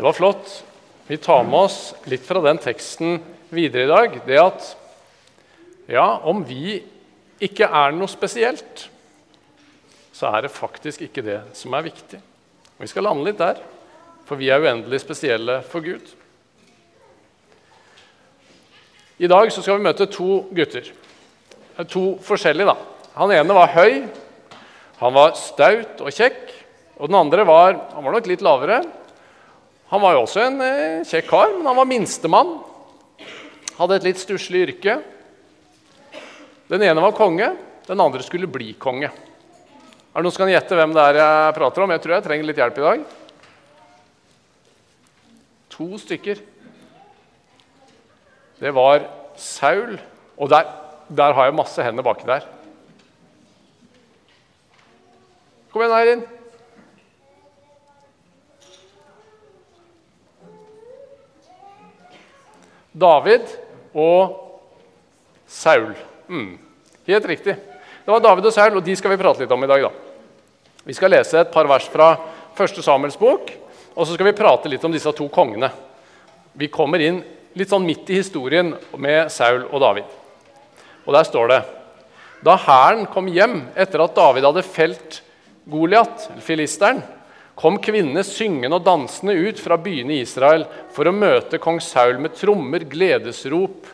Det var flott. Vi tar med oss litt fra den teksten videre i dag. Det at ja, om vi ikke er noe spesielt, så er det faktisk ikke det som er viktig. Vi skal lande litt der, for vi er uendelig spesielle for Gud. I dag skal vi møte to gutter. To forskjellige. da. Han ene var høy, han var staut og kjekk. Og den andre var, han var nok litt lavere. Han var jo også en eh, kjekk kar, men han var minstemann. Hadde et litt stusslig yrke. Den ene var konge, den andre skulle bli konge. Er det noen som kan gjette hvem det er jeg prater om? Jeg tror jeg trenger litt hjelp i dag. To stykker. Det var Saul, og der, der har jeg masse hender baki der. Kom igjen, Eirin. David og Saul. Mm. Helt riktig. Det var David og Saul, og de skal vi prate litt om i dag. da. Vi skal lese et par vers fra første Samuels bok, og så skal vi prate litt om disse to kongene. Vi kommer inn litt sånn midt i historien med Saul og David. Og der står det Da hæren kom hjem etter at David hadde felt Goliat, filisteren, kom kvinnene syngende og dansende ut fra byene i Israel for å møte kong Saul med trommer, gledesrop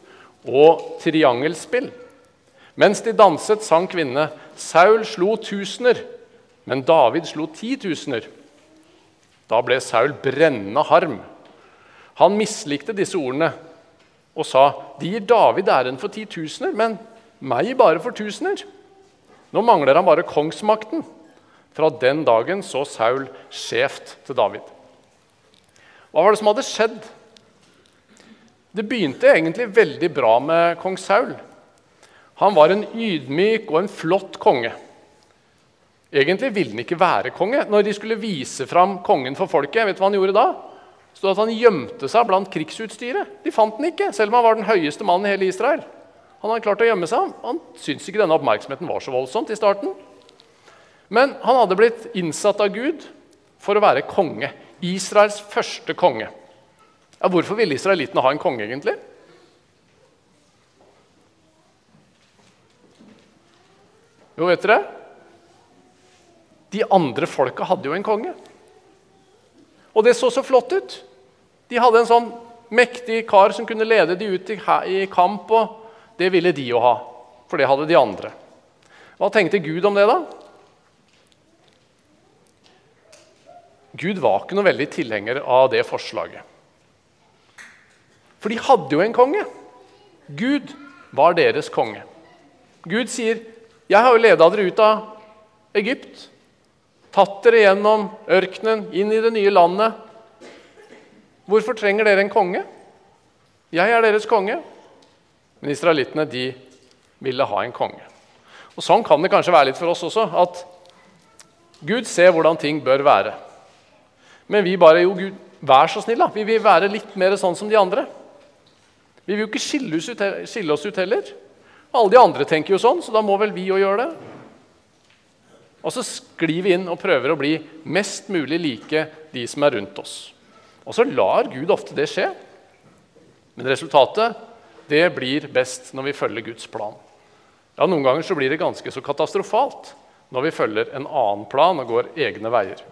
og triangelspill. Mens de danset, sang kvinnene Saul slo tusener, men David slo titusener. Da ble Saul brennende harm. Han mislikte disse ordene og sa, 'De gir David æren for titusener, men meg bare for tusener.' Nå mangler han bare kongsmakten. Fra den dagen så Saul skjevt til David. Hva var det som hadde skjedd? Det begynte egentlig veldig bra med kong Saul. Han var en ydmyk og en flott konge. Egentlig ville han ikke være konge. Når de skulle vise fram kongen for folket, vet du hva han gjorde da? stod at han gjemte seg blant krigsutstyret. De fant den ikke, selv om han var den høyeste mannen i hele Israel. Han hadde klart å gjemme seg. Han syntes ikke denne oppmerksomheten var så voldsomt i starten. Men han hadde blitt innsatt av Gud for å være konge. Israels første konge. Ja, hvorfor ville israelittene ha en konge, egentlig? Jo, vet dere? De andre folka hadde jo en konge. Og det så så flott ut. De hadde en sånn mektig kar som kunne lede de ut i kamp, og det ville de jo ha. For det hadde de andre. Hva tenkte Gud om det, da? Gud var ikke noe veldig tilhenger av det forslaget. For de hadde jo en konge. Gud var deres konge. Gud sier, 'Jeg har jo leda dere ut av Egypt.' tatt dere gjennom ørkenen, inn i det nye landet. Hvorfor trenger dere en konge? Jeg er deres konge. Men israelittene de ville ha en konge. Og Sånn kan det kanskje være litt for oss også. At Gud ser hvordan ting bør være. Men vi bare Jo, Gud, vær så snill, da. Vi vil være litt mer sånn som de andre. Vi vil jo ikke skille oss ut, heller. Alle de andre tenker jo sånn, så da må vel vi jo gjøre det. Og så sklir vi inn og prøver å bli mest mulig like de som er rundt oss. Og så lar Gud ofte det skje. Men resultatet det blir best når vi følger Guds plan. Ja, Noen ganger så blir det ganske så katastrofalt når vi følger en annen plan og går egne veier.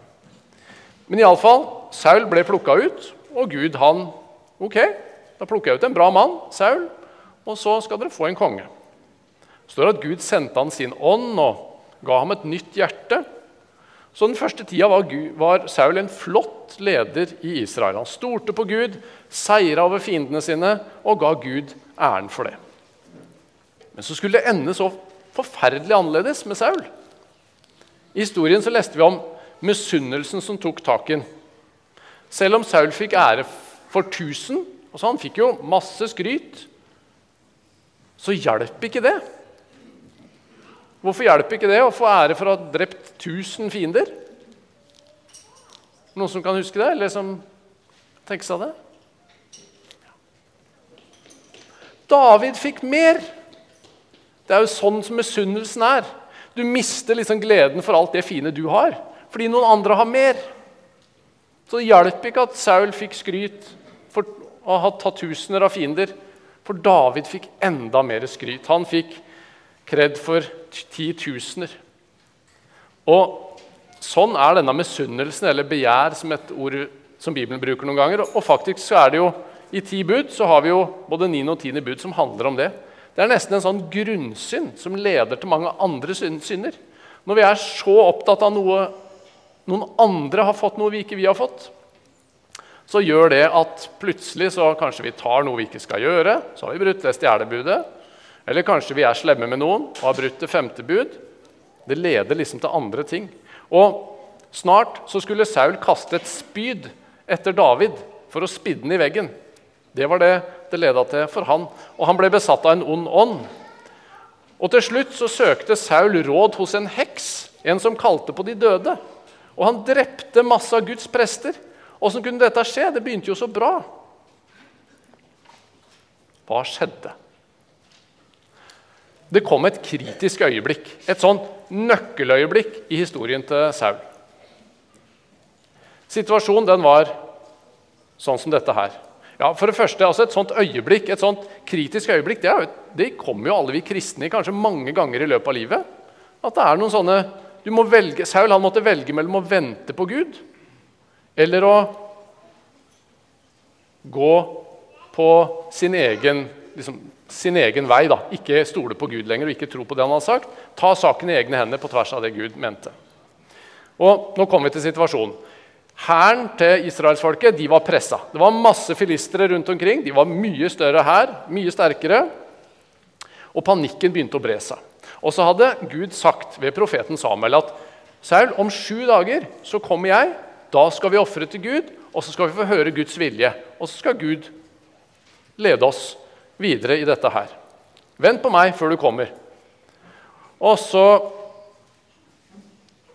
Men iallfall, Saul ble plukka ut, og Gud han Ok, da plukker jeg ut en bra mann, Saul, og så skal dere få en konge. Det står at Gud sendte han sin ånd og ga ham et nytt hjerte. Så den første tida var, Gud, var Saul en flott leder i Israel. Han stolte på Gud, seira over fiendene sine og ga Gud æren for det. Men så skulle det ende så forferdelig annerledes med Saul. I historien så leste vi om misunnelsen som tok taken. Selv om Saul fikk ære for 1000, altså han fikk jo masse skryt, så hjalp ikke det. Hvorfor hjelper ikke det å få ære for å ha drept 1000 fiender? Noen som kan huske det, eller som tenker seg det? David fikk mer. Det er jo sånn som misunnelsen er. Du mister liksom gleden for alt det fine du har, fordi noen andre har mer. Så det hjalp ikke at Saul fikk skryt for å ha tatt tusener av fiender. For David fikk enda mer skryt. Han fikk kred for titusener. Og sånn er denne misunnelsen, eller begjær, som et ord som Bibelen bruker noen ganger. Og faktisk så er det jo i ti bud så har vi jo både niende og tiende bud som handler om det. Det er nesten en sånn grunnsynd som leder til mange andre synder. Når vi er så opptatt av noe noen andre har fått noe vi ikke vi har fått, så gjør det at plutselig så kanskje vi tar noe vi ikke skal gjøre. Så har vi brutt det stjelebudet. Eller kanskje vi er slemme med noen og har brutt det femte bud. Det leder liksom til andre ting. Og Snart så skulle Saul kaste et spyd etter David for å spidde den i veggen. Det var det det leda til for han. Og han ble besatt av en ond ånd. Og Til slutt så søkte Saul råd hos en heks, en som kalte på de døde. Og han drepte masse av Guds prester. Åssen kunne dette skje? Det begynte jo så bra. Hva skjedde? Det kom et kritisk øyeblikk, et sånn nøkkeløyeblikk i historien til Saul. Situasjonen den var sånn som dette her. Ja, for det første, altså Et sånt øyeblikk, et sånt kritisk øyeblikk det, er, det kommer jo alle vi kristne i kanskje mange ganger i løpet av livet. At det er noen sånne, du må velge, Saul han måtte velge mellom å vente på Gud eller å gå på sin egen, liksom, sin egen vei. da. Ikke stole på Gud lenger og ikke tro på det han har sagt. Ta saken i egne hender på tvers av det Gud mente. Og Nå kommer vi til situasjonen. Hæren til israelsfolket de var pressa. Det var masse filistere rundt omkring. De var mye større her, mye sterkere. Og panikken begynte å bre seg. Og så hadde Gud sagt ved profeten Samuel at Saul, om sju dager så kommer jeg. Da skal vi ofre til Gud, og så skal vi få høre Guds vilje. Og så skal Gud lede oss videre i dette her. Vent på meg før du kommer. Og så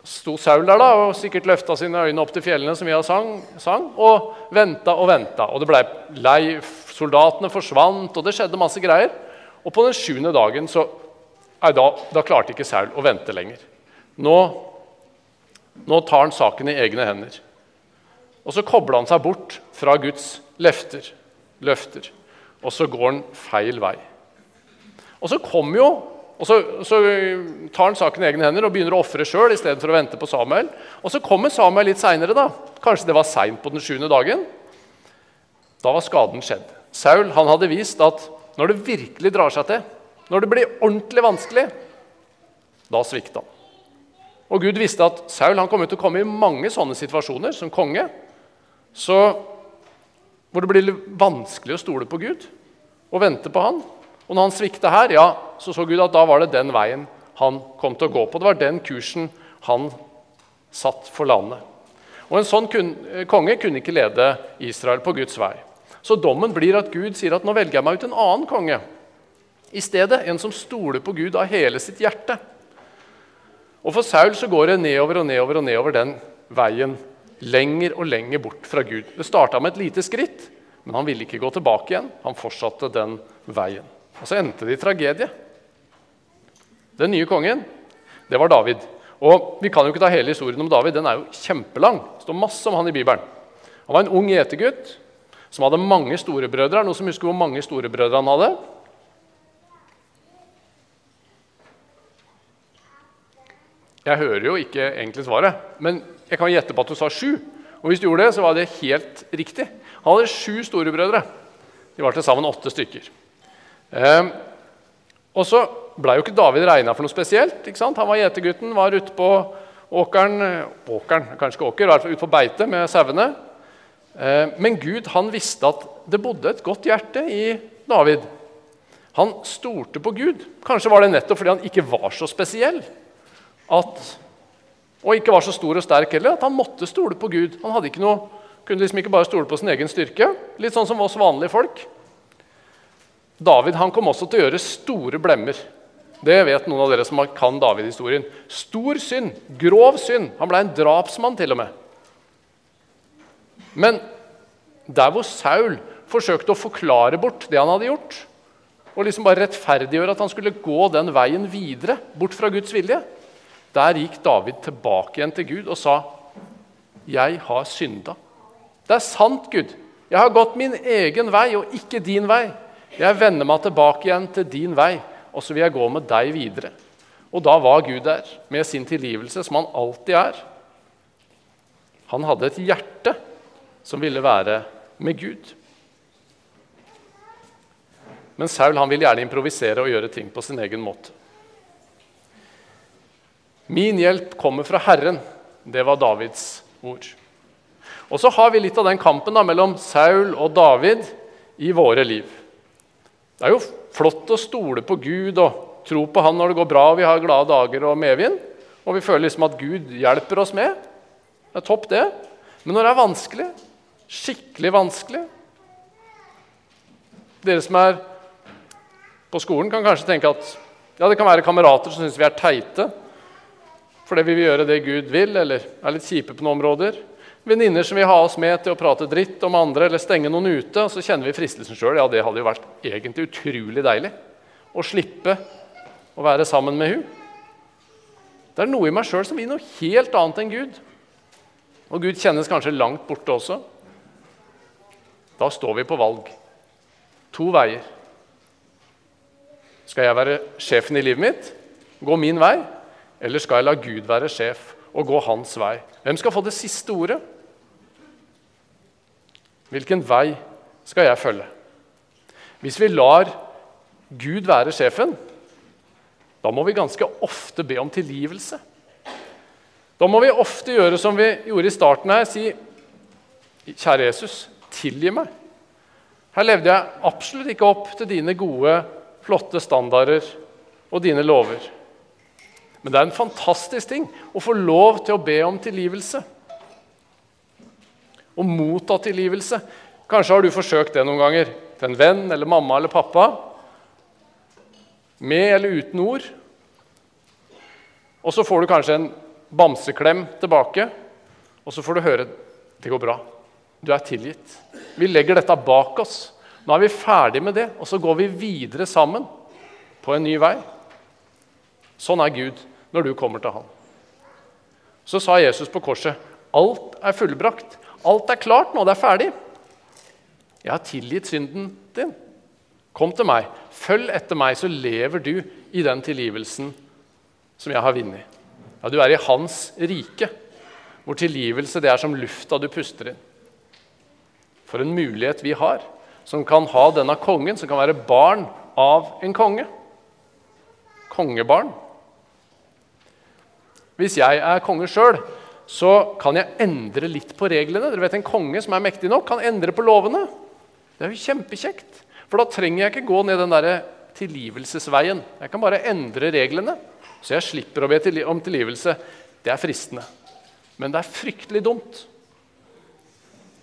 sto Saul der da, og sikkert løfta sine øyne opp til fjellene, som vi har sang, sang og venta og venta. Og det ble lei. Soldatene forsvant, og det skjedde masse greier. Og på den sjuende dagen så nei, da, da, klarte ikke Saul å vente lenger. Nå, nå tar han saken i egne hender. Og så kobler han seg bort fra Guds løfter. løfter. Og så går han feil vei. Og så kommer jo og så, så, tar han saken i egne hender og begynner å ofre sjøl istedenfor å vente på Samuel. Og så kommer Samuel litt seinere. Kanskje det var seint på den sjuende dagen. Da var skaden skjedd. Saul han hadde vist at når det virkelig drar seg til, når det blir ordentlig vanskelig, da svikter han. Og Gud visste at Saul han kom til å komme i mange sånne situasjoner som konge så, hvor det blir vanskelig å stole på Gud og vente på han. Og når han svikta her, ja, så så Gud at da var det den veien han kom til å gå på. Det var den kursen han satt for landet. Og En sånn kun, konge kunne ikke lede Israel på Guds vei. Så dommen blir at Gud sier at nå velger jeg meg ut en annen konge. I stedet en som stoler på Gud av hele sitt hjerte. Og For Saul så går det nedover og nedover og nedover den veien. Lenger og lenger bort fra Gud. Det starta med et lite skritt, men han ville ikke gå tilbake igjen. Han fortsatte den veien. Og så endte det i tragedie. Den nye kongen, det var David. Og Vi kan jo ikke ta hele historien om David, den er jo kjempelang. Det står masse om han i Bibelen. Han var en ung gjetergutt som hadde mange storebrødre. Noen som husker hvor mange storebrødre han hadde? Jeg hører jo ikke egentlig svaret, men jeg kan gjette på at du sa sju. Og hvis du gjorde det, så var det helt riktig. Han hadde sju storebrødre. De var til sammen åtte stykker. Eh, og så ble jo ikke David regna for noe spesielt. ikke sant? Han var gjetergutten, var ute på åkeren, åkeren kanskje ikke åker, ute på beite med sauene. Eh, men Gud han visste at det bodde et godt hjerte i David. Han stolte på Gud. Kanskje var det nettopp fordi han ikke var så spesiell. At, og ikke var så stor og sterk heller, at han måtte stole på Gud. Han ikke noe, kunne liksom ikke bare stole på sin egen styrke. Litt sånn som oss vanlige folk. David han kom også til å gjøre store blemmer. Det vet noen av dere som kan David-historien. Stor synd, grov synd. Han ble en drapsmann til og med. Men der hvor Saul forsøkte å forklare bort det han hadde gjort, og liksom bare rettferdiggjøre at han skulle gå den veien videre, bort fra Guds vilje, der gikk David tilbake igjen til Gud og sa, 'Jeg har synda. Det er sant, Gud. Jeg har gått min egen vei og ikke din vei. Jeg vender meg tilbake igjen til din vei, og så vil jeg gå med deg videre. Og da var Gud der med sin tilgivelse, som han alltid er. Han hadde et hjerte som ville være med Gud. Men Saul han vil gjerne improvisere og gjøre ting på sin egen måte. Min hjelp kommer fra Herren. Det var Davids ord. Og så har vi litt av den kampen da, mellom Saul og David i våre liv. Det er jo flott å stole på Gud og tro på Han når det går bra og vi har glade dager og medvind. Og vi føler liksom at Gud hjelper oss med. Det er topp, det. Men når det er vanskelig, skikkelig vanskelig Dere som er på skolen, kan kanskje tenke at ja, det kan være kamerater som syns vi er teite fordi vi vil gjøre det Gud vil, eller er litt kjipe på noen områder. Venninner som vil ha oss med til å prate dritt om andre eller stenge noen ute. og Så kjenner vi fristelsen sjøl. Ja, det hadde jo vært egentlig utrolig deilig å slippe å være sammen med hun. Det er noe i meg sjøl som vil noe helt annet enn Gud. Og Gud kjennes kanskje langt borte også. Da står vi på valg. To veier. Skal jeg være sjefen i livet mitt, gå min vei, eller skal jeg la Gud være sjef og gå hans vei? Hvem skal få det siste ordet? Hvilken vei skal jeg følge? Hvis vi lar Gud være sjefen, da må vi ganske ofte be om tilgivelse. Da må vi ofte gjøre som vi gjorde i starten her, si Kjære Jesus, tilgi meg. Her levde jeg absolutt ikke opp til dine gode, flotte standarder og dine lover. Men det er en fantastisk ting å få lov til å be om tilgivelse. Å motta tilgivelse. Kanskje har du forsøkt det noen ganger til en venn eller mamma eller pappa. Med eller uten ord. Og så får du kanskje en bamseklem tilbake, og så får du høre det går bra. Du er tilgitt. Vi legger dette bak oss. Nå er vi ferdig med det, og så går vi videre sammen på en ny vei. Sånn er Gud når du kommer til ham. Så sa Jesus på korset, 'Alt er fullbrakt. Alt er klart nå. Det er ferdig.' 'Jeg har tilgitt synden din. Kom til meg. Følg etter meg, så lever du i den tilgivelsen som jeg har vunnet.' Ja, du er i Hans rike, hvor tilgivelse det er som lufta du puster inn. For en mulighet vi har, som kan ha denne kongen, som kan være barn av en konge. Kongebarn. Hvis jeg er konge sjøl, så kan jeg endre litt på reglene. Dere vet En konge som er mektig nok, kan endre på lovene. Det er jo kjempekjekt. For da trenger jeg ikke gå ned den der tilgivelsesveien. Jeg kan bare endre reglene, så jeg slipper å be om tilgivelse. Det er fristende. Men det er fryktelig dumt.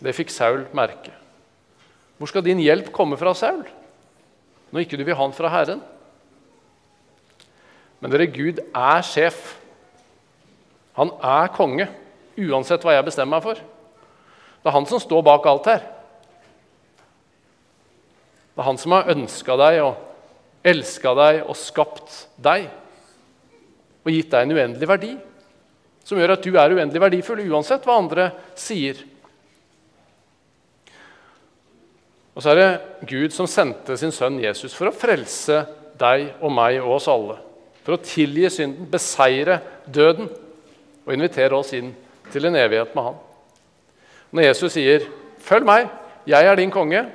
Det fikk Saul merke. Hvor skal din hjelp komme fra, Saul, når ikke du vil ha den fra Herren? Men dere, Gud er sjef. Han er konge, uansett hva jeg bestemmer meg for. Det er han som står bak alt her. Det er han som har ønska deg og elska deg og skapt deg og gitt deg en uendelig verdi, som gjør at du er uendelig verdifull uansett hva andre sier. Og så er det Gud som sendte sin sønn Jesus for å frelse deg og meg og oss alle. For å tilgi synden, beseire døden og invitere oss inn til en evighet med Han. Når Jesus sier, 'Følg meg, jeg er din konge',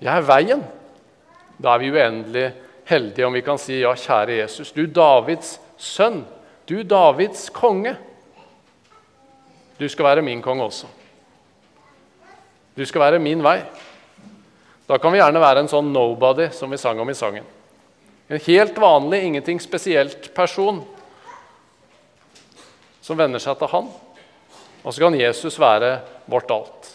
'Jeg er veien', da er vi uendelig heldige om vi kan si, 'Ja, kjære Jesus, du Davids sønn, du Davids konge'. Du skal være min konge også. Du skal være min vei. Da kan vi gjerne være en sånn nobody som vi sang om i sangen. En helt vanlig, ingenting spesielt person som venner seg til Han. Og så kan Jesus være vårt alt.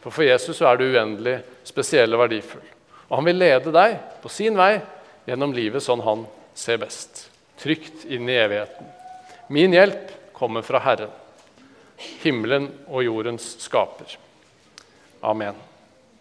For for Jesus er du uendelig spesiell og verdifull. Og han vil lede deg på sin vei gjennom livet sånn han ser best. Trygt inn i evigheten. Min hjelp kommer fra Herren, himmelen og jordens skaper. Amen.